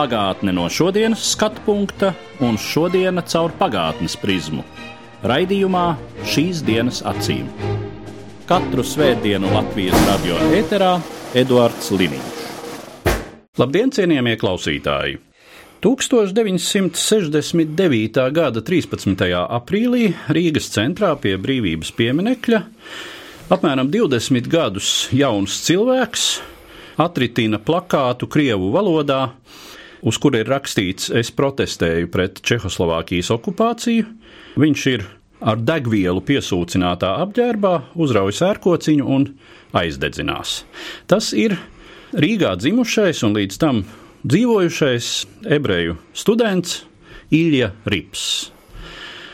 Pagātne no šodienas skatu punkta un šodienas caur pagātnes prizmu. Raidījumā šīs dienas acīm. Katru svētdienu Latvijas radio eterā Eduards Liniņš. Labdien, cienījamie klausītāji! 1969. gada 13. aprīlī Rīgas centrā pie brīvības pieminekļa apmēram 20 gadus jauns cilvēks atritina plakātu Krievu valodā, uz kura ir rakstīts: Es protestēju pret Čehoslovākijas okupāciju. Viņš ir ar degvielu piesūcinātā apģērbā, uzrauj sērkociņu un aizdedzinās. Tas ir Rīgā dzimušais un līdz tam dzīvojušais ebreju students Ilja Rips.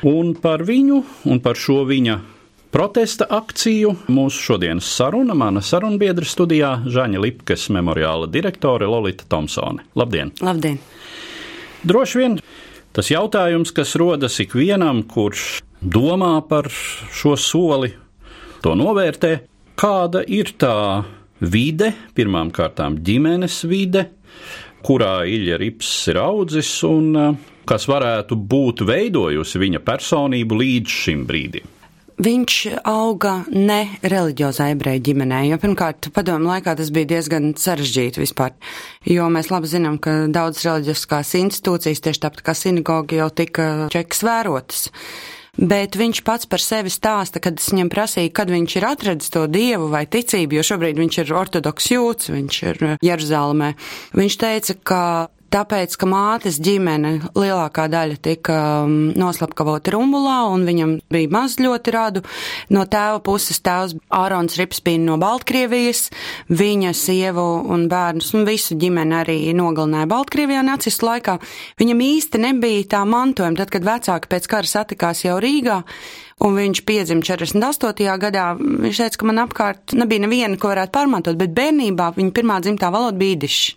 Un par viņu un par šo viņa protesta akciju mūsu šodienas saruna, mana sarunbiedra studijā Žaņa Lipkes memoriāla direktore Lolita Thompsone. Labdien! Labdien! Droši vien tas jautājums, kas rodas ikvienam, kurš domā par šo soli, to novērtē, kāda ir tā vide, pirmām kārtām ģimenes vide, kurā Ilja Rips ir audzis un eh, kas varētu būt veidojusi viņa personību līdz šim brīdim. Viņš auga ne reliģiozā ebreju ģimenē, jo pirmkārt, padomu laikā tas bija diezgan sarežģīti vispār, jo mēs labi zinām, ka daudzas reliģiskās institūcijas, tieši tāpat kā sinagoga, jau tika čekas vērotas. Bet viņš pats par sevi stāsta, kad es viņam prasīju, kad viņš ir atradzis to dievu vai ticību, jo šobrīd viņš ir ortodoks jūts, viņš ir Jeruzalemē. Viņš teica, ka Tāpēc, ka mātes ģimene lielākā daļa tika noslapkavota Rumbulā, un viņam bija maz ļoti radu. No tēva puses tēvs Ārons Rips bija no Baltkrievijas, viņa sievu un bērnus un visu ģimeni arī nogalināja Baltkrievijā nacistu laikā. Viņam īsti nebija tā mantojuma, tad, kad vecāki pēc kara satikās jau Rīgā, Un viņš piedzima 48. gadā. Viņš teica, ka man apkārt nebija neviena, ko varētu pārmantot, bet bērnībā viņa pirmā dzimtā valoda bija diša.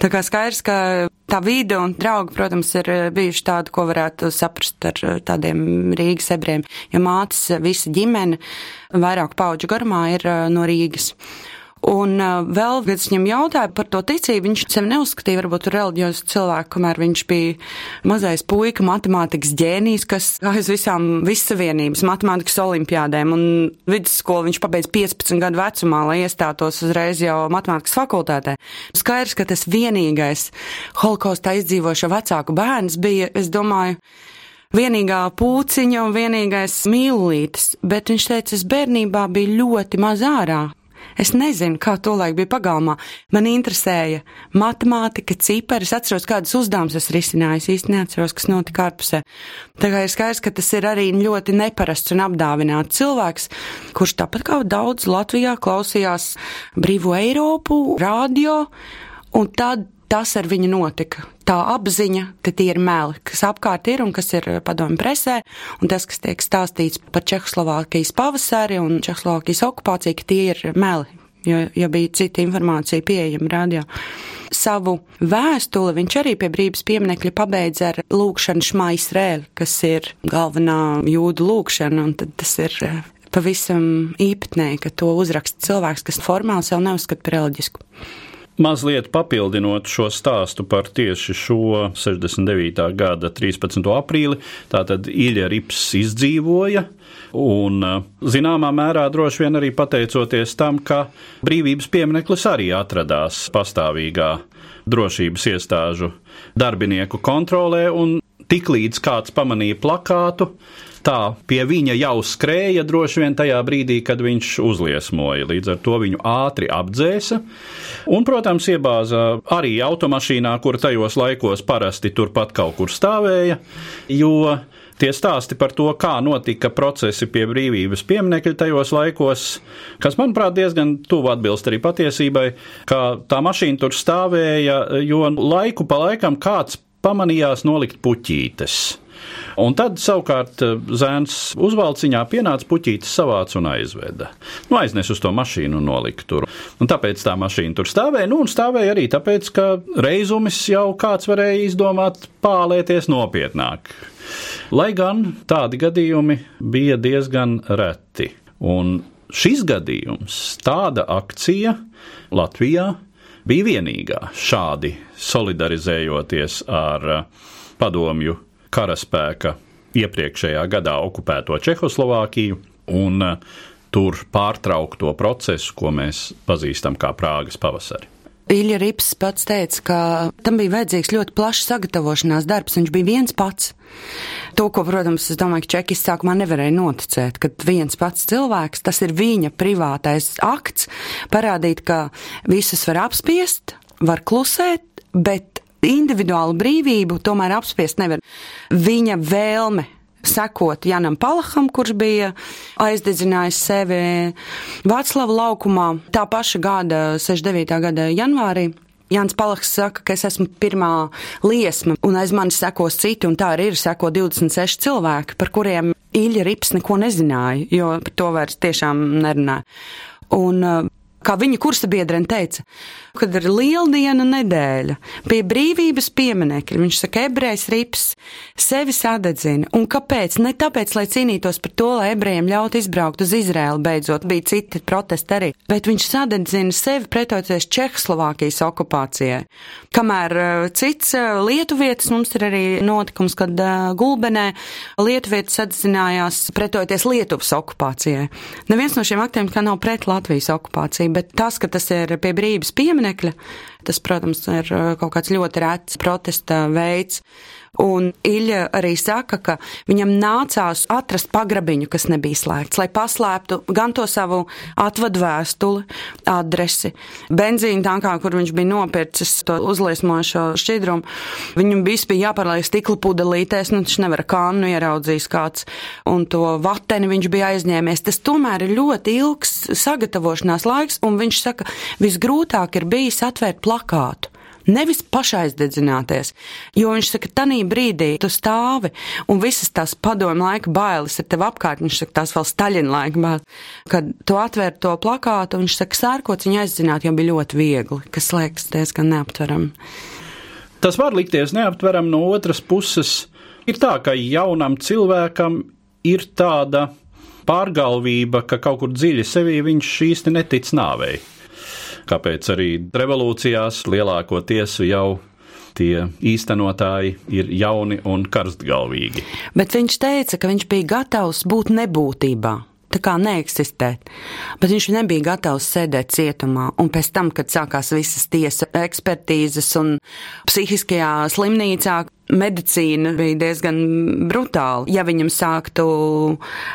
Tā kā skaidrs, ka tā vide un draugi, protams, ir bijuši tādi, ko varētu saprast ar tādiem Rīgas ebrejiem, jo mātes visa ģimene vairāk pauģu garumā ir no Rīgas. Un uh, vēl, kad es viņam jautāju par to ticību, viņš sevi neuzskatīja varbūt reliģiozu cilvēku, kamēr viņš bija mazais puika, matemātikas ģēnijs, kas aiz visām vissavienības matemātikas olimpiādēm. Un vidusskolu viņš pabeidz 15 gadu vecumā, lai iestātos uzreiz jau matemātikas fakultātē. Skaidrs, ka tas vienīgais holokaustā izdzīvošo vecāku bērns bija, es domāju, vienīgā pūciņa un vienīgais mīlītis, bet viņš teica, es bērnībā biju ļoti maz ārā. Es nezinu, kā to laiku bija pagalmā. Man interesēja matemātika, cipari. Es atceros, kādas uzdevumus es risināju. Es īsti neatceros, kas notika ārpusē. Tā kā ir skaidrs, ka tas ir arī ļoti neparasts un apdāvināts cilvēks, kurš tāpat kā daudz Latvijā klausījās brīvo Eiropu, radio, un tad tas ar viņu notika. Tā apziņa, ka tie ir meli, kas apkārt ir un kas ir padomju presē, un tas, kas tiek stāstīts par Čehoslovākijas pavasari un Čehoslovākijas okupāciju, ka tie ir meli, jo, jo bija cita informācija pieejama radio. Savu vēstuli viņš arī pie brīvības pieminekļa pabeidza ar lūkšanu Šmā Izrēli, kas ir galvenā jūdu lūkšana, un tad tas ir pavisam īpatnēji, ka to uzraksta cilvēks, kas formāli sev neuzskata par reliģisku. Mazliet papildinot šo stāstu par tieši šo 69. gada 13. aprīli, tātad Ilja Rips izdzīvoja. Un, zināmā mērā, droši vien arī pateicoties tam, ka brīvības piemineklis arī atradās pastāvīgā drošības iestāžu darbinieku kontrolē, un tiklīdz kāds pamanīja plakātu, tā pie viņa jau skrēja droši vien tajā brīdī, kad viņš uzliesmoja. Līdz ar to viņu ātri apdzēsa. Un, protams, iebāza arī automašīnā, kur tajos laikos parasti turpat kaut kur stāvēja, jo tie stāsti par to, kā notika procesi pie brīvības pieminiekļa tajos laikos, kas, manuprāt, diezgan tuvu atbilst arī patiesībai, ka tā mašīna tur stāvēja, jo laiku pa laikam kāds pamanījās nolikt puķītes. Un tad savukārt eh, zēns uzvalciņā pienāca puķītis savāc un aizveda. Nu, aiznes uz to mašīnu un nolika tur. Un tāpēc tā mašīna tur stāvēja. Nu, un stāvēja arī tāpēc, ka reizumis jau kāds varēja izdomāt pālēties nopietnāk. Lai gan tādi gadījumi bija diezgan reti. Un šis gadījums, tāda akcija Latvijā bija vienīgā šādi solidarizējoties ar padomju karaspēka iepriekšējā gadā okupēto Čehoslovākiju un tur pārtraukto procesu, ko mēs pazīstam kā Prāgas pavasari. Ilja Rips pats teica, ka tam bija vajadzīgs ļoti plašs sagatavošanās darbs. Viņš bija viens pats. To, ko, protams, es domāju, ka čekis sākumā nevarēja noticēt, ka viens pats cilvēks, tas ir viņa privātais akts, parādīt, ka visus var apspiest, var klusēt, bet individuālu brīvību tomēr apspiest nevar. Viņa vēlme sekot Janam Palaham, kurš bija aizdedzinājis sevi Vāclava laukumā tā paša gada, 69. gada janvārī. Jānis Palaks saka, ka es esmu pirmā liesma, un aiz manis sekos citi, un tā arī ir seko 26 cilvēki, par kuriem Ilja Rips neko nezināja, jo par to vairs tiešām nerunāja. Un kā viņa kursa biedrene teica, kad ir lieldiena nedēļa, pie brīvības pieminekļa, viņš saka, ebrejs rips sevi sadedzina. Un kāpēc? Ne tāpēc, lai cīnītos par to, lai ebrejiem ļautu izbraukt uz Izraēlu beidzot, bija citi protesti arī, bet viņš sadedzina sevi pretoties Čehoslovākijas okupācijai. Kamēr uh, cits uh, lietuvietis mums ir arī notikums, kad uh, Gulbenē lietuvietis sadedzinājās pretoties Lietuvas okupācijai. Neviens no šiem aktiem kā nav pret Latvijas okupāciju, bet tas, ka tas ir pie brīvības pieminekļa, tas, protams, ir kaut kāds ļoti rēts protesta veids. Un Ilja arī saka, ka viņam nācās atrast pagrabiņu, kas nebija slēgts, lai paslēptu gan to savu atvadu vēstuli, adresi, benzīna tankā, kur viņš bija nopircis to uzliesmošo šķidrumu. Viņam viss bija jāpārliek stikla pudelītēs, nu taču nevar kānu ieraudzījis kāds, un to vateni viņš bija aizņēmies. Tas tomēr ir ļoti ilgs sagatavošanās laiks, un viņš saka, visgrūtāk ir bijis atvērt plakātu. Nevis pašaizdedzināties, jo viņš saka, tanī brīdī tu stāvi un visas tās padomu laika bailes ir tev apkārt, viņš saka, tās vēl Staļina laika bailes. Kad tu atver to plakātu, viņš saka, sērkots viņu aizzināt jau bija ļoti viegli, kas liekas diezgan neaptveram. Tas var likties neaptveram no otras puses. Ir tā, ka jaunam cilvēkam ir tāda pārgalvība, ka kaut kur dziļi sevī viņš īsti netic nāvei kāpēc arī revolūcijās lielākoties jau tie īstenotāji ir jauni un karstgalvīgi. Bet viņš teica, ka viņš bija gatavs būt nebūtībā. Tā kā neeksistēt, bet viņš nebija gatavs sēdēt cietumā. Un pēc tam, kad sākās visas tiesa ekspertīzes un psihiskajā slimnīcā, medicīna bija diezgan brutāla. Ja viņam sāktu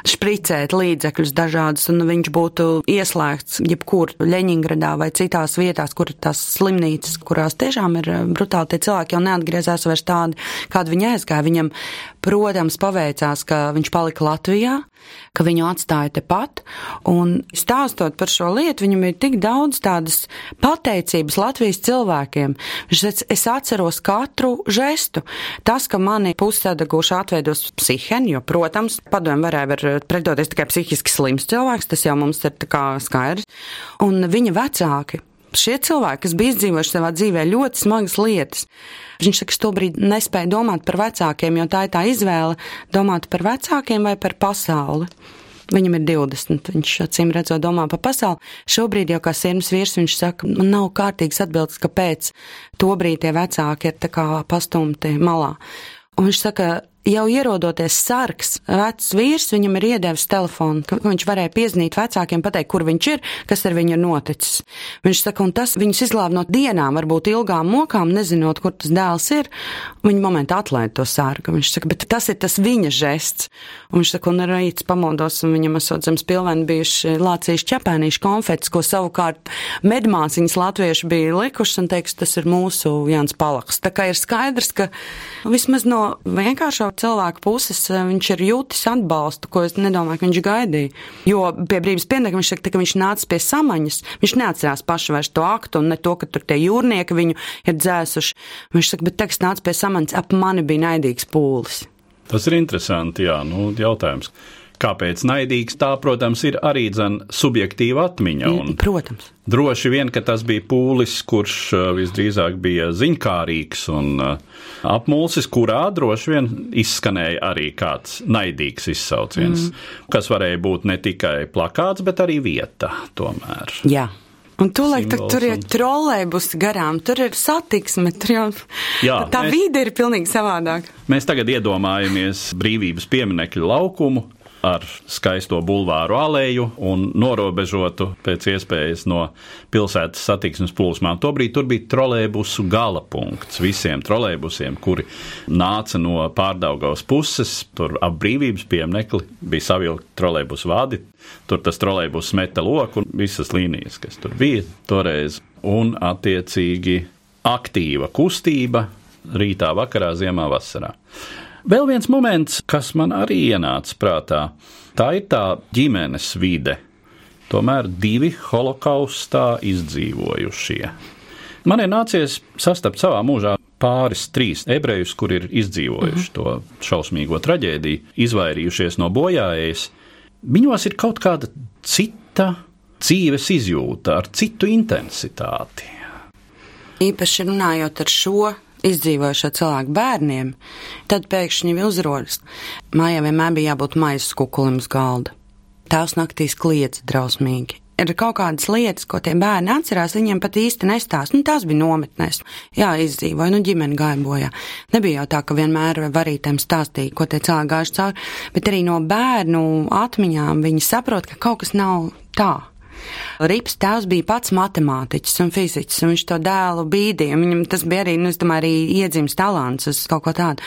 špricēt līdzekļus dažādus, un viņš būtu ieslēgts jebkur Ļeņingradā vai citās vietās, kur ir tās slimnīcas, kurās tiešām ir brutāli, tie cilvēki jau neatgriezās vairs tādi, kādi viņi aizgāja. Viņam, protams, paveicās, ka viņš palika Latvijā, ka viņu atstāja tepat, un stāstot par šo lietu, viņam ir tik daudz tādas pateicības Latvijas cilvēkiem. Viņš teica, es atceros katru žestu, Tas, ka mani pusēdaguši atveidos psiheni, jo, protams, padomju varēja var pretoties tikai psihiski slims cilvēks, tas jau mums ir skaidrs, un viņa vecāki. Šie cilvēki, kas bija izdzīvojuši savā dzīvē ļoti smagas lietas, viņš saka, ka tobrīd nespēja domāt par vecākiem, jo tā ir tā izvēle domāt par vecākiem vai par pasauli. Viņam ir 20, viņš acīm redzot domā par pasauli. Šobrīd jau kā sirds vīrs, viņš saka, man nav kārtīgs atbildes, kāpēc tobrīd tie vecāki ir tā kā pastumti malā. Un viņš saka, jau ierodoties sargs, vecs vīrs, viņam ir iedevis telefonu, ka viņš varēja piezīmēt vecākiem, pateikt, kur viņš ir, kas ar viņu ir noticis. Viņš saka, un tas viņus izglāb no dienām, varbūt ilgām mokām, nezinot, kur tas dēls ir. Viņa momentā atlaida to sārgu. Viņš saka, bet tas ir tas viņa žests. Un viņš saka, un rīts pamodos, un viņam esot zemes pilveni bijuši lācījuši ķepēnīši konfetes, ko savukārt medmāsiņas latvieši bija likuši, un teiks, tas ir mūsu Jānis Palaks. Tā kā ir skaidrs, ka vismaz no vienkāršā cilvēku puses eh, viņš ir jūtis atbalstu, ko es nedomāju, ka viņš gaidīja. Jo pie brīvības pienākuma viņš saka, ka viņš nāca pie samaņas, viņš neatcerās pašu vairs to aktu un ne to, ka tur tie jūrnieki viņu ir dzēsuši. Viņš saka, bet teksts nāca pie samaņas, ap mani bija naidīgs pūlis. Tas ir interesanti, jā, nu, jautājums. Kāpēc naidīgs? Tā, protams, ir arī dzen, subjektīva atmiņa. Un Protams. droši vien, ka tas bija pūlis, kurš uh, visdrīzāk bija ziņkārīgs un uh, apmulsis, kurā droši vien izskanēja arī kāds naidīgs izsauciens, mm. kas varēja būt ne tikai plakāts, bet arī vieta tomēr. Jā. Un tūlīt tur ir trolēļus garām, tur ir satiksme, tur jau Jā, tā mēs- vide ir pilnīgi savādāka. Mēs tagad iedomājamies brīvības pieminiekļu laukumu ar skaisto bulvāru aleju un norobežotu pēc iespējas no pilsētas satiksmes plūsmām. Tobrīd tur bija trolēbusu gala punkts visiem trolēbusiem, kuri nāca no pārdaugaus puses. Tur ap brīvības pieminekli bija savilkti trolēbusu vadi. Tur tas trolēbus meta loku un visas līnijas, kas tur bija toreiz. Un attiecīgi aktīva kustība rītā, vakarā, ziemā, vasarā. Vēl viens moments, kas man arī ienāca prātā, tā ir tā ģimenes vide. Tomēr divi holokaustā izdzīvojušie. Man ir nācies sastapt savā mūžā pāris, trīs ebrejus, kur ir izdzīvojuši to šausmīgo traģēdiju, izvairījušies no bojājējas. Viņos ir kaut kāda cita dzīves izjūta, ar citu intensitāti. Īpaši runājot ar šo izdzīvojušo cilvēku bērniem, tad pēkšņi viņi uzrodas. Mājā vienmēr bija jābūt maizes kukulim uz galda. Tās naktīs kliedz drausmīgi. Ir kaut kādas lietas, ko tie bērni atcerās, viņiem pat īsti nestāst. Nu, tās bija nometnēs. Jā, izdzīvoja, nu, ģimene gāja bojā. Nebija jau tā, ka vienmēr varītēm stāstīja, ko tie cilvēki gājuši cauri, bet arī no bērnu atmiņām viņi saprot, ka kaut kas nav tā. Rips tēvs bija pats matemātiķis un fiziķis, un viņš to dēlu bīdīja. Viņam tas bija arī, nu, es domāju, arī iedzims talants uz kaut ko tādu.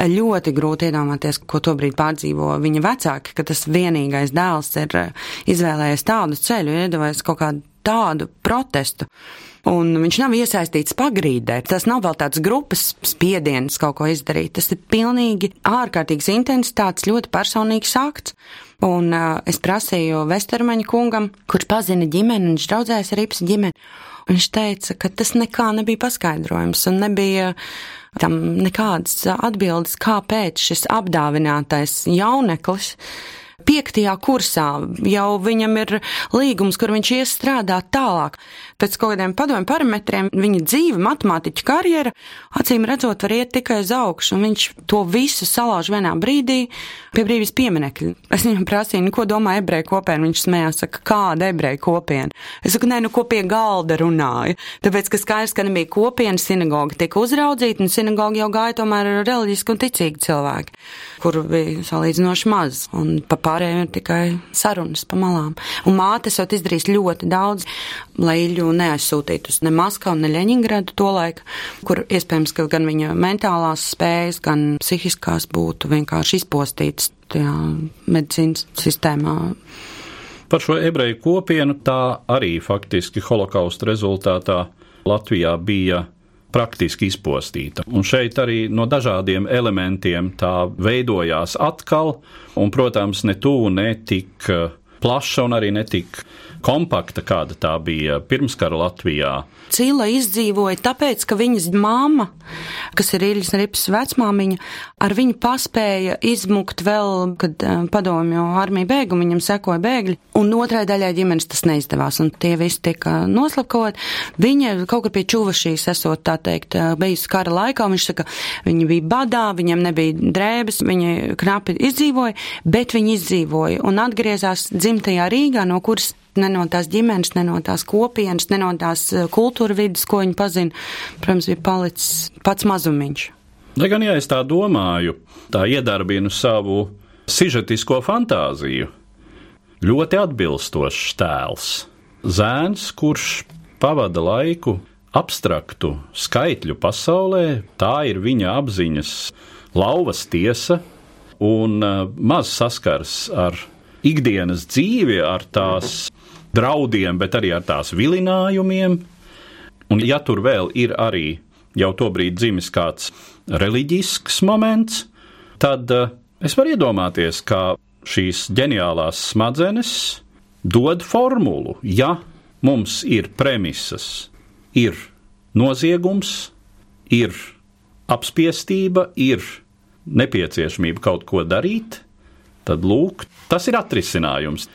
Ļoti grūti iedomāties, ko tobrīd pārdzīvo viņa vecāki, ka tas vienīgais dēls ir eh, izvēlējies tādu ceļu, iedevies kaut kādu tādu protestu. Un viņš nav iesaistīts pagrīdē. Tas nav vēl tāds grupas spiediens kaut ko izdarīt. Tas ir pilnīgi ārkārtīgs intensitātes, ļoti personīgs akts. Un uh, es prasīju Vestermaņa kungam, kurš pazina ģimeni, viņš draudzējas ar Ipsa ģimeni. Viņš teica, ka tas nekā nebija paskaidrojums un nebija tam nekādas atbildes, kāpēc šis apdāvinātais jauneklis piektajā kursā jau viņam ir līgums, kur viņš ies strādāt tālāk. Pēc kaut kādiem padomju parametriem viņa dzīve, matemātiķa karjera, acīm redzot, var iet tikai uz augšu, un viņš to visu salauž vienā brīdī pie brīvības pieminekļa. Es viņam prasīju, nu, ko domā ebreju kopiena, viņš smējās, saka, kāda ebreju kopiena. Es saku, nē, nu, ko pie galda runāja. Tāpēc, ka skaidrs, ka nebija kopiena, sinagoga tika uzraudzīta, un sinagoga jau gāja tomēr reliģiski un ticīgi cilvēki, kuru bija salīdzinoši maz, un pa pārējiem ir tikai sarunas pa malām. Un māte esot izdarījis ļoti daudz, lai Iļu neaizsūtītu uz ne Maskavu, ne Ļeņingradu to laiku, kur iespējams, ka gan viņa mentālās spējas, gan psihiskās būtu vienkārši izpostītas tajā medicīnas sistēmā. Par šo ebreju kopienu tā arī faktiski holokausta rezultātā Latvijā bija praktiski izpostīta. Un šeit arī no dažādiem elementiem tā veidojās atkal, un, protams, ne tuvu, ne tik plaša un arī ne tik kompakta, kāda tā bija pirmskara Latvijā. Cīla izdzīvoja tāpēc, ka viņas māma, kas ir Iljas Rips vecmāmiņa, ar viņu paspēja izmukt vēl, kad uh, padomju armija bēga, viņam sekoja bēgļi, un otrai daļai ģimenes tas neizdevās, un tie visi tika noslapkavot. Viņa kaut kur pie čuvašīs esot, tā teikt, uh, bijusi kara laikā, un viņš saka, viņi bija badā, viņiem nebija drēbes, viņi knapi izdzīvoja, bet viņi izdzīvoja un atgriezās dzimtajā Rīgā, no kuras ne no tās ģimenes, ne no tās kopienas, ne no tās eh, kultūra vidas, ko viņi pazina. Protams, bija palicis pats mazumiņš. Lai gan, ja es tā domāju, tā iedarbinu savu sižetisko fantāziju, ļoti atbilstošs tēls. Zēns, kurš pavada laiku abstraktu skaitļu pasaulē, tā ir viņa apziņas lauvas tiesa un uh, maz saskars ar ikdienas dzīvi, ar tās draudiem, bet arī ar tās vilinājumiem. Un, ja tur vēl ir arī jau tobrīd dzimis kāds reliģisks moments, tad uh, es varu iedomāties, ka šīs ģeniālās smadzenes dod formulu. Ja mums ir premisas, ir noziegums, ir apspiestība, ir nepieciešamību kaut ko darīt, tad lūk, tas ir atrisinājums.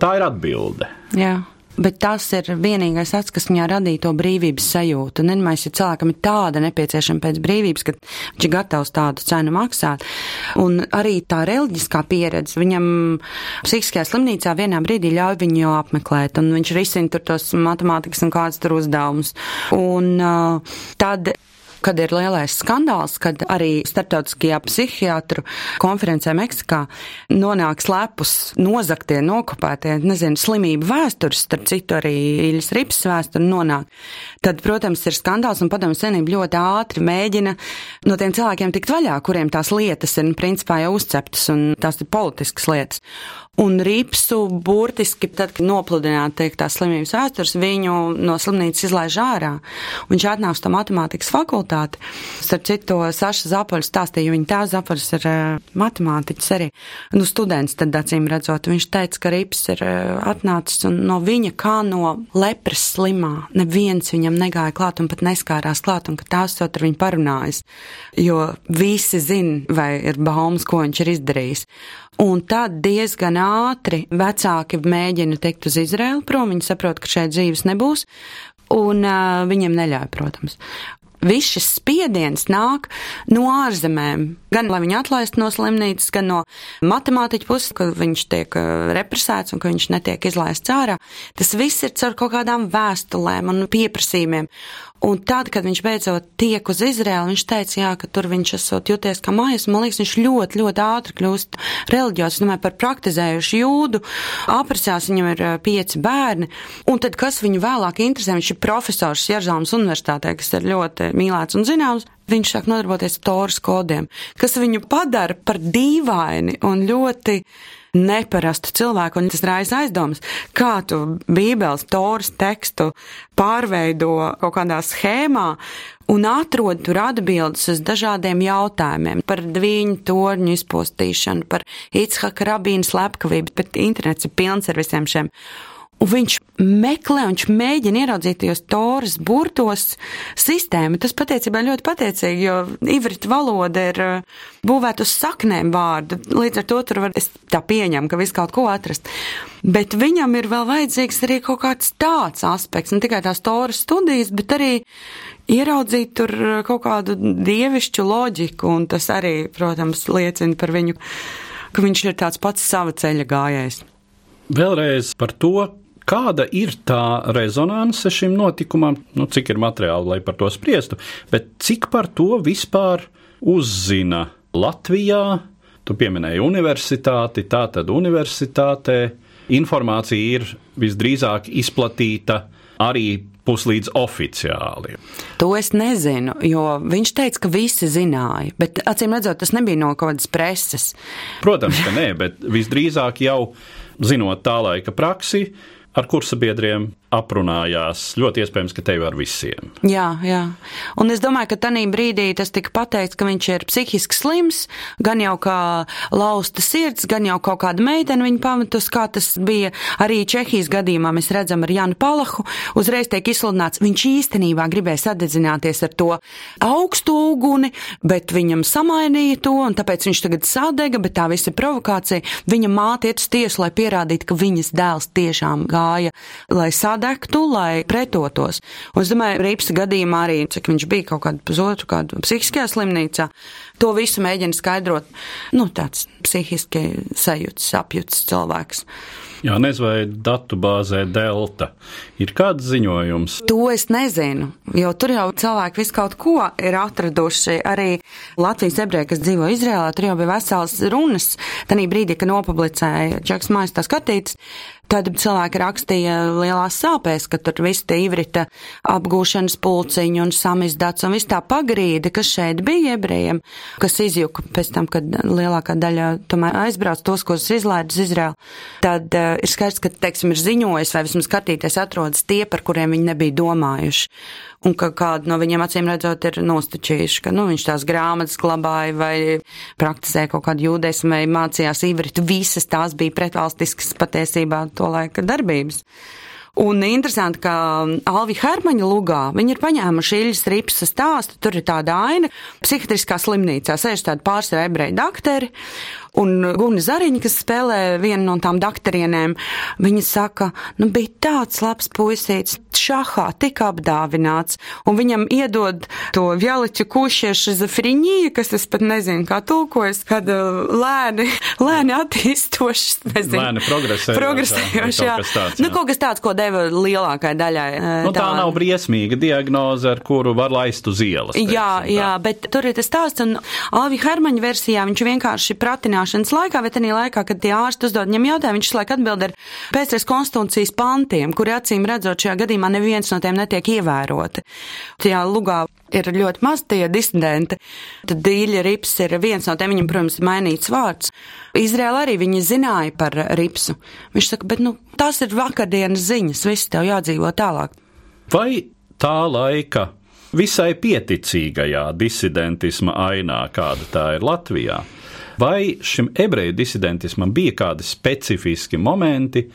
Tā ir atbilde. Jā. Bet tas ir vienīgais ats, kas viņā radīja to brīvības sajūtu. Nedomāju, ja cilvēkam ir tāda nepieciešama pēc brīvības, ka viņš ir gatavs tādu cenu maksāt. Un arī tā reliģiskā pieredze viņam psihiskajā slimnīcā vienā brīdī ļauj viņu apmeklēt, un viņš risina tur tos matemātikas un kāds tur uzdevumus. Un uh, tad kad ir lielais skandāls, kad arī starptautiskajā psihiatru konferencē Meksikā nonāk slepus nozaktie, nokopētie, nezinu, slimību vēstures, starp citu arī Iļas Rips vēsturi nonāk. Tad, protams, ir skandāls un padomu senība ļoti ātri mēģina no tiem cilvēkiem tikt vaļā, kuriem tās lietas ir, principā, jau uzceptas un tās ir politiskas lietas. Un Rīpsu burtiski, tad, kad nopludināja teikt, tās slimības vēstures, viņu no slimnīcas izlaiž ārā. Viņš atnāk uz to matemātikas fakultāti. Starp citu, Saša Zapoļs stāstīja, viņa tēvs Zapoļs ir uh, matemātiķis arī. Nu, students tad acīm redzot, viņš teica, ka Rīps ir uh, atnācis un no viņa kā no lepras slimā. Neviens viņam negāja klāt un pat neskārās klāt un ka tās jau ar viņu parunājas. Jo visi zina, vai ir baumas, ko viņš ir izdarījis. Un tad diezgan ātri vecāki mēģina tikt uz Izraēlu prom, viņi saprot, ka šeit dzīves nebūs, un uh, viņiem neļauj, protams. Viss šis spiediens nāk no ārzemēm. Gan lai viņu atlaistu no slimnīcas, gan no matemātiķa puses, ka viņš tiek represēts un ka viņš netiek izlaists ārā. Tas viss ir caur kaut kādām vēstulēm un pieprasījumiem. Un tad, kad viņš beidzot tiek uz Izraēlu, viņš teica, jā, ka tur viņš esot jūties kā mājas. Man liekas, viņš ļoti, ļoti ātri kļūst reliģijos. Es domāju par praktizējušu jūdu. Aprasās viņam ir pieci bērni. Un tad, kas viņu vēlāk interesē, viņš ir profesors Jerzāmas universitātē, kas ir ļoti mīlēts un zināms. Viņš sāk nodarboties ar toras kodiem, kas viņu padara par dīvaini un ļoti neparastu cilvēku, un tas raisa aizdomas, kā tu Bībeles toras tekstu pārveido kaut kādā schēmā un atrod tur atbildes uz dažādiem jautājumiem par dviņu torņu izpostīšanu, par Itshaka rabīnu slepkavību, bet internets ir pilns ar visiem šiem. Un viņš meklē, viņš mēģina ieraudzīt tajos toras burtos sistēmu. Tas patiesībā ļoti pateicīgi, jo ivrita valoda ir uh, būvēta uz saknēm vārdu. Līdz ar to tur var, es tā pieņemu, ka viss kaut ko atrast. Bet viņam ir vēl vajadzīgs arī kaut kāds tāds aspekts, ne tikai tās toras studijas, bet arī ieraudzīt tur uh, kaut kādu dievišķu loģiku, un tas arī, protams, liecina par viņu, ka viņš ir tāds pats sava ceļa gājējs. Vēlreiz par to, Kāda ir tā rezonance šim notikumam? Nu, cik ir materiāli, lai par to spriestu, bet cik par to vispār uzzina Latvijā? Tu pieminēji universitāti, tā tad universitātē informācija ir visdrīzāk izplatīta arī puslīdz oficiāli. To es nezinu, jo viņš teica, ka visi zināja, bet acīm redzot, tas nebija no kaut kādas preses. Protams, ka nē, bet visdrīzāk jau zinot tā laika praksi, ar kursabiedriem aprunājās. Ļoti iespējams, ka tevi ar visiem. Jā, jā. Un es domāju, ka tajā brīdī tas tika pateikts, ka viņš ir psihiski slims, gan jau kā lausta sirds, gan jau kaut kāda meitene viņa pamatus, kā tas bija arī Čehijas gadījumā. Mēs redzam ar Janu Palahu, uzreiz tiek izsludināts, viņš īstenībā gribēja sadedzināties ar to augstu uguni, bet viņam samainīja to, un tāpēc viņš tagad sadega, bet tā visa provokācija. Viņa māte iet uz tiesu, lai pierādītu, ka viņas dēls tiešām gāja, lai sadedzinātu sadegtu, lai pretotos. Un es domāju, Rīpsa gadījumā arī, cik viņš bija kaut kādu pusotru kādu psihiskajā slimnīcā, to visu mēģina skaidrot, nu, tāds psihiski sajūts, apjūts cilvēks. Jā, nezinu, vai datu bāzē Delta ir kāds ziņojums. To es nezinu, jo tur jau cilvēki visu kaut ko ir atraduši. Arī Latvijas ebreji, kas dzīvo Izrēlā, tur jau bija vesels runas. Tanī brīdī, kad nopublicēja Džeks Mājas tā skatītas, Tad cilvēki rakstīja lielās sāpēs, ka tur viss tie ivrita apgūšanas pulciņi un samizdats un viss tā pagrīde, kas šeit bija ebrejiem, kas izjuka pēc tam, kad lielākā daļa tomēr aizbrauc tos, kurus izlaid uz Izraelu. Tad uh, ir skaidrs, ka, teiksim, ir ziņojis vai vismaz skatīties atrodas tie, par kuriem viņi nebija domājuši un ka kādu no viņiem acīm redzot ir nostačījuši, ka nu, viņš tās grāmatas glabāja vai praktizēja kaut kādu jūdesmu vai mācījās ivritu. Visas tās bija pretvalstiskas patiesībā to laika darbības. Un interesanti, ka Alvi Hermaņa lugā viņi ir paņēmuši Iļas Ripsa stāstu, tur ir tāda aina, psihiatriskā slimnīcā sēž tādi pārsvarā ebreju dakteri, Un Guna Zariņa, kas spēlē vienu no tām doktorienēm, viņa saka, nu bija tāds labs puisīts, šahā tik apdāvināts, un viņam iedod to Vjaliķu kušiešu zafriņiju, kas es pat nezinu, kā tulkojas, kad uh, lēni, lēni attīstošs, nezinu. Lēni progresējošs. Progresējošs, jā. Tāds, jā. Nu, kaut kas tāds, ko deva lielākai daļai. Nu, tā, tā nav briesmīga diagnoze, ar kuru var laist uz ielas. Teiksim, jā, jā, bet tur ir tas stāsts, un Alvi Hermaņa versijā viņš vienkārši pratinā zināšanas laikā, bet arī laikā, kad tie ārsti uzdod viņam jautājumu, viņš laik atbild ar pēcreiz konstitūcijas pantiem, kuri acīm redzot šajā gadījumā neviens no tiem netiek ievēroti. Tajā lugā ir ļoti maz tie disidenti. Tad Dīļa Rips ir viens no tiem, viņam, protams, ir mainīts vārds. Izrēla arī viņi zināja par Ripsu. Viņš saka, bet nu, tās ir vakardienas ziņas, viss tev jādzīvo tālāk. Vai tā laika visai pieticīgajā disidentisma ainā, kāda tā ir Latvijā, Vai šim ebreju disidentismam bija kādi specifiski momenti,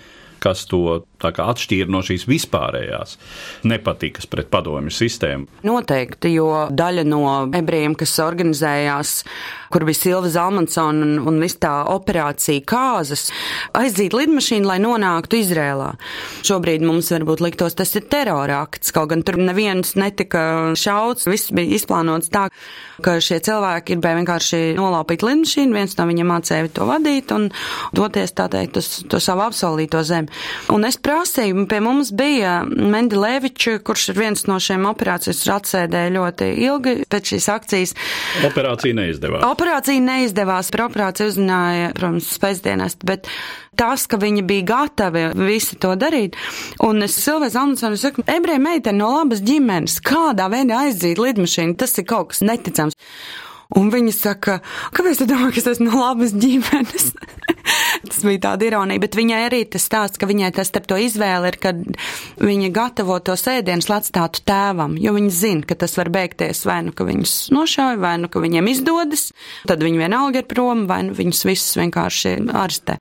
kas to atšķīra no šīs vispārējās nepatikas pret padomju sistēmu. Noteikti, jo daļa no ebrejiem, kas organizējās, kur bija Silva Zalmansona un, un viss tā operācija kāzas, aizdīt lidmašīnu, lai nonāktu Izrēlā. Šobrīd mums varbūt liktos tas ir terorākts, kaut gan tur neviens netika šauts, viss bija izplānots tā, ka šie cilvēki gribēja vienkārši nolaupīt lidmašīnu, viens no viņiem mācēja to vadīt un doties, tā teikt, uz to savu apsolīto zemi. Un es prasīju, pie mums bija Mendi Levičs, kurš ir viens no šiem operācijas atsēdēja ļoti ilgi pēc šīs akcijas. Operācija neizdevās. Operācija neizdevās, par operāciju uzzināja, protams, pēcdienās, bet tas, ka viņi bija gatavi visi to darīt. Un es Silvēs Amundsonu saku, ebreja meitene no labas ģimenes, kādā veidā aizdīt lidmašīnu, tas ir kaut kas neticams. Un viņa saka, kāpēc tu domā, ka es esmu no labas ģimenes? Tas bija tāda ironija, bet viņai arī tas stāsts, ka viņai tas starp to izvēle ir, kad viņa gatavo to sēdienus, lai atstātu tēvam, jo viņa zina, ka tas var beigties vai nu, ka viņus nošauj, vai nu, ka viņiem izdodas, tad viņi vienalga ir prom, vai nu viņus visus vienkārši arstē.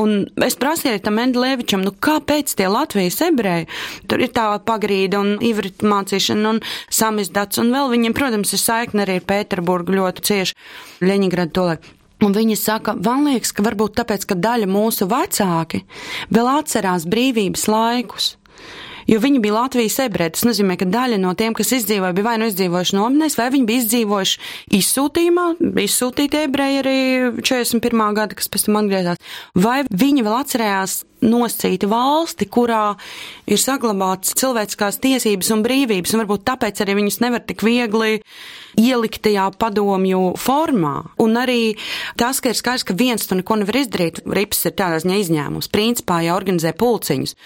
Un es prasīju tam Endlēvičam, nu kāpēc tie Latvijas ebreji, tur ir tā pagrīda un ivrit mācīšana un samizdats, un vēl viņiem, protams, ir saikne arī ar Pēterburgu ļoti cieši Ļeņigradu to laiku. Un viņi saka, man liekas, ka varbūt tāpēc, ka daļa mūsu vecāki vēl atcerās brīvības laikus. Jo viņi bija Latvijas ebreji. Tas nozīmē, ka daļa no tiem, kas izdzīvoja, bija vai nu izdzīvojuši nometnēs, vai viņi bija izdzīvojuši izsūtījumā, izsūtīti ebreji arī 41. gada, kas pēc tam atgriezās, vai viņi vēl atcerējās noscīti valsti, kurā ir saglabāts cilvēciskās tiesības un brīvības, un varbūt tāpēc arī viņus nevar tik viegli ielikt tajā padomju formā. Un arī tas, ka ir skaidrs, ka viens to neko nevar izdarīt, rips ir tādā ziņā izņēmums. Principā jau organizē pulciņus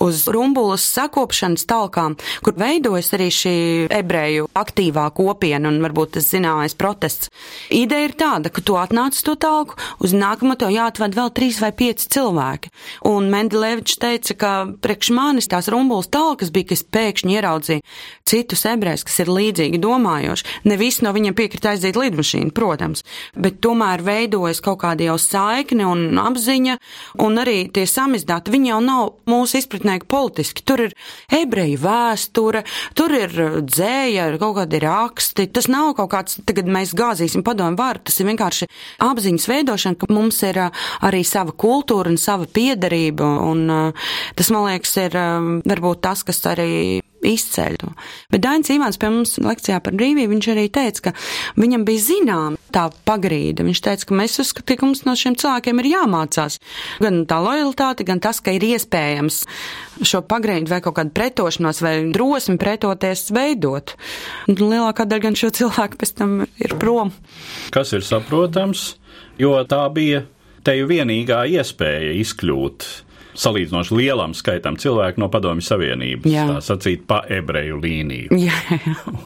uz rumbulas sakopšanas talkām, kur veidojas arī šī ebreju aktīvā kopiena un varbūt tas zināmais protests. Ideja ir tāda, ka tu atnāc to talku, uz nākamo to jāatved vēl trīs vai pieci cilvēki. Un Un Mendelēvičs teica, ka priekš manis tās rumbulas talkas bija, ka es pēkšņi ieraudzīju citus ebrejus, kas ir līdzīgi domājoši. Ne visi no viņiem piekrita aiziet lidmašīnu, protams, bet tomēr veidojas kaut kāda jau saikne un apziņa, un arī tie samizdāti, viņi jau nav mūsu izpratnē politiski. Tur ir ebreju vēsture, tur ir dzēja, kaut kādi raksti. Tas nav kaut kāds, tagad mēs gāzīsim padomu varu, tas ir vienkārši apziņas veidošana, ka mums ir arī sava kultūra un sava piederība brīvību, un uh, tas, man liekas, ir um, varbūt tas, kas arī izceļ. Bet Dainis Ivāns pie mums lekcijā par brīvību, viņš arī teica, ka viņam bija zinām tā pagrīda. Viņš teica, ka mēs uzskatām, ka mums no šiem cilvēkiem ir jāmācās gan tā lojalitāte, gan tas, ka ir iespējams šo pagrīdu vai kaut kādu pretošanos vai drosmi pretoties veidot. Un lielākā daļa gan šo cilvēku pēc tam ir prom. Kas ir saprotams, jo tā bija te vienīgā iespēja izkļūt salīdzinoši lielam skaitam cilvēku no Padomju Savienības. Jā. Tā sacīt pa ebreju līniju. Jā.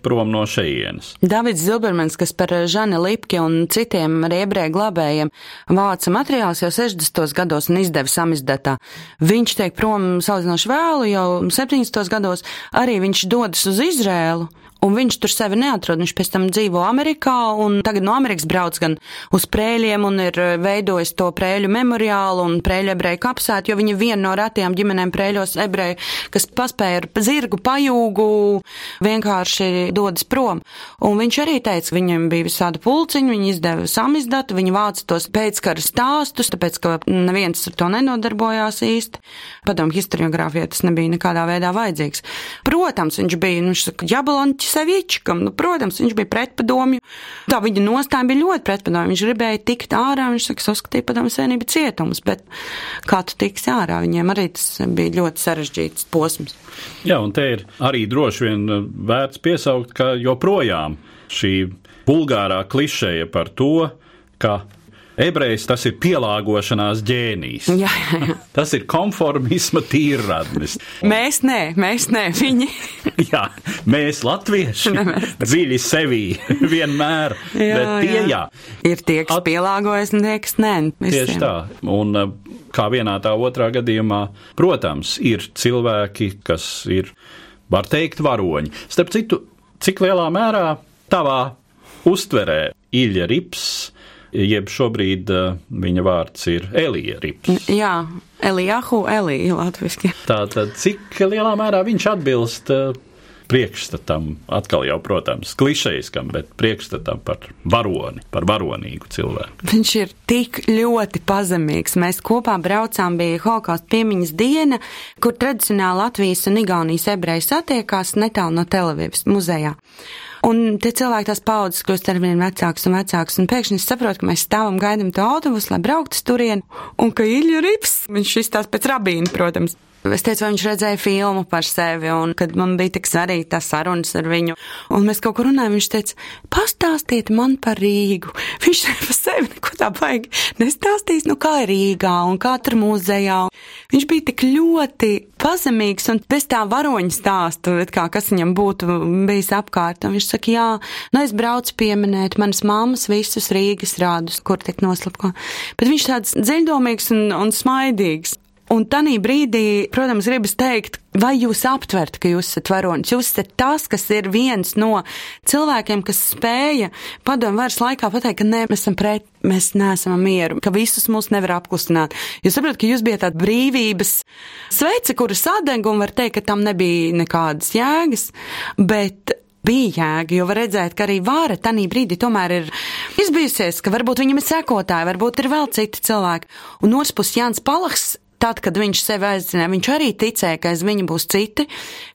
Prom no šejienes. Davids Zilbermans, kas par Žani Lipki un citiem arī ebreju glabējiem vāca materiāls jau 60. gados un izdeva samizdatā. Viņš tiek prom salīdzinoši vēlu, jau 70. gados arī viņš dodas uz Izrēlu un viņš tur sevi neatrod. Viņš pēc tam dzīvo Amerikā, un tagad no Amerikas brauc gan uz prēļiem, un ir veidojis to prēļu memoriālu un prēļu ebreju kapsētu, jo viņa viena no retajām ģimenēm prēļos ebreju, kas paspēja ar zirgu pajūgu, vienkārši dodas prom. Un viņš arī teica, viņam bija visādi pulciņi, viņi izdeva samizdatu, viņi vāca tos pēckara stāstus, tāpēc, ka neviens ar to nenodarbojās īsti. Padomu historiogrāfijā tas nebija nekādā veidā vajadzīgs. Protams, viņš bija, nu, Jabalonķis Sevičkam, nu, protams, viņš bija pretpadomju. Tā viņa nostāja bija ļoti pretpadomju. Viņš gribēja tikt ārā, viņš saka, uzskatīja padomu savienību cietums, bet kā tu tiksi ārā, viņiem arī tas bija ļoti sarežģīts posms. Jā, un te ir arī droši vien vērts piesaukt, ka joprojām šī vulgārā klišeja par to, ka Ebrejs tas ir pielāgošanās ģēnijs. Jā, jā, jā. Tas ir konformisma tīrradnis. Mēs nē, mēs nē, viņi. jā, mēs latvieši dziļi sevī vienmēr, Jā, bet tie jā. jā. Ir tie, kas At- pielāgojas, un tie, kas nē. Tieši visiem. tā. Un eh, kā vienā tā otrā gadījumā, protams, ir cilvēki, kas ir, var teikt, varoņi. Starp citu, cik lielā mērā tavā uztverē Ilja Rips, jeb šobrīd eh, viņa vārds ir Elija Rips. Jā, Elijahu, Elija latviski. Tātad, cik lielā mērā viņš atbilst eh, priekšstatam, atkal jau, protams, klišejiskam, bet priekšstatam par varoni, par varonīgu cilvēku. Viņš ir tik ļoti pazemīgs. Mēs kopā braucām, bija holokausta piemiņas diena, kur tradicionāli Latvijas un Igaunijas ebreji satiekās netālu no Telavivas muzejā. Un tie cilvēki tās paudzes kļūst ar vien vecāks un vecāks, un pēkšņi es saprotu, ka mēs stāvam gaidām to autobusu, lai brauktu uz turieni, un ka Ilja Rips, viņš izstāsta pēc rabīna, protams. Es teicu, vai viņš redzēja filmu par sevi, un kad man bija tik svarīgi tā sarunas ar viņu, un mēs kaut ko runājam, viņš teica, pastāstiet man par Rīgu. Viņš par sevi neko tā baigi nestāstīs, nu kā ir Rīgā un kā tur muzejā. Viņš bija tik ļoti pazemīgs un bez tā varoņa stāsta, kā kas viņam būtu bijis apkārt. Un viņš saka, jā, nu es braucu pieminēt manas mammas visus Rīgas rādus, kur tiek noslapko. Bet viņš tāds dziļdomīgs un, un smaidīgs. Un tanī brīdī, protams, gribas teikt, vai jūs aptvert, ka jūs esat varonis. Jūs esat tas, kas ir viens no cilvēkiem, kas spēja padomu varas laikā pateikt, ka nē, mēs esam pret, mēs neesam mieru, ka visus mūs nevar apklusināt. Jūs saprotat, ka jūs bijat tāda brīvības sveice, kura sadeg un var teikt, ka tam nebija nekādas jēgas, bet bija jēga, jo var redzēt, ka arī vāra tanī brīdī tomēr ir izbijusies, ka varbūt viņam ir sekotāji, varbūt ir vēl citi cilvēki. Un otrs puses Jānis Palaks Tad, kad viņš sevi aizdzināja, viņš arī ticēja, ka aiz viņa būs citi,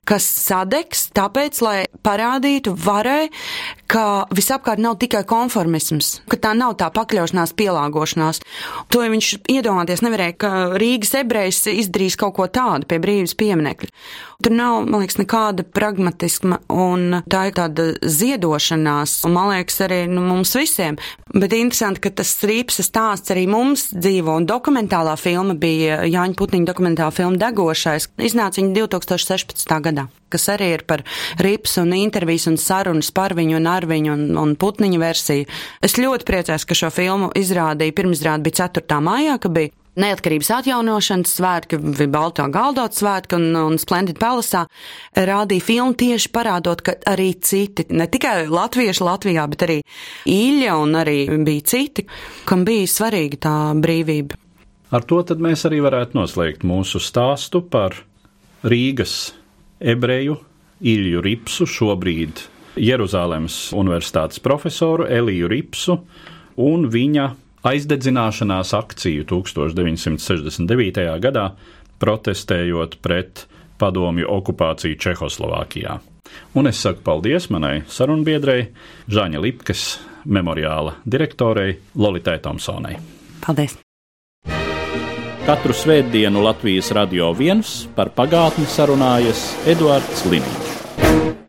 kas sadegs, tāpēc, lai parādītu varai, ka visapkārt nav tikai konformisms, ka tā nav tā pakļaušanās, pielāgošanās. To ja viņš iedomāties nevarēja, ka Rīgas ebrejs izdarīs kaut ko tādu pie brīvības pieminekļa. Tur nav, man liekas, nekāda pragmatiskuma, un tā ir tāda ziedošanās, un man liekas, arī nu, mums visiem. Bet interesanti, ka tas rīpsa stāsts arī mums dzīvo, un dokumentālā filma bija Jāņa Putniņa dokumentālā filma Degošais. Iznāca viņa 2016. gadā, kas arī ir par rīpsu un intervijas un sarunas par viņu un ar viņu un, un Putniņa versiju. Es ļoti priecājos, ka šo filmu izrādīja, pirmizrāda bija 4. maijā, ka bija Neatkarības atjaunošanas svētki, Baltā Galdot svētki un, un Splendid Palace rādīja filmu tieši parādot, ka arī citi, ne tikai latvieši Latvijā, bet arī Īļa un arī bija citi, kam bija svarīga tā brīvība. Ar to tad mēs arī varētu noslēgt mūsu stāstu par Rīgas ebreju Ilju Ripsu, šobrīd Jeruzalemes Universitātes profesoru Eliju Ripsu un viņa aizdedzināšanās akciju 1969. gadā, protestējot pret padomju okupāciju Čehoslovākijā. Un es saku paldies manai sarunbiedrei, Žāņa Lipkas memoriāla direktorei Lolitai Tomsonai. Paldies! Katru svētdienu Latvijas radio viens par pagātni sarunājas Eduards Liniņš.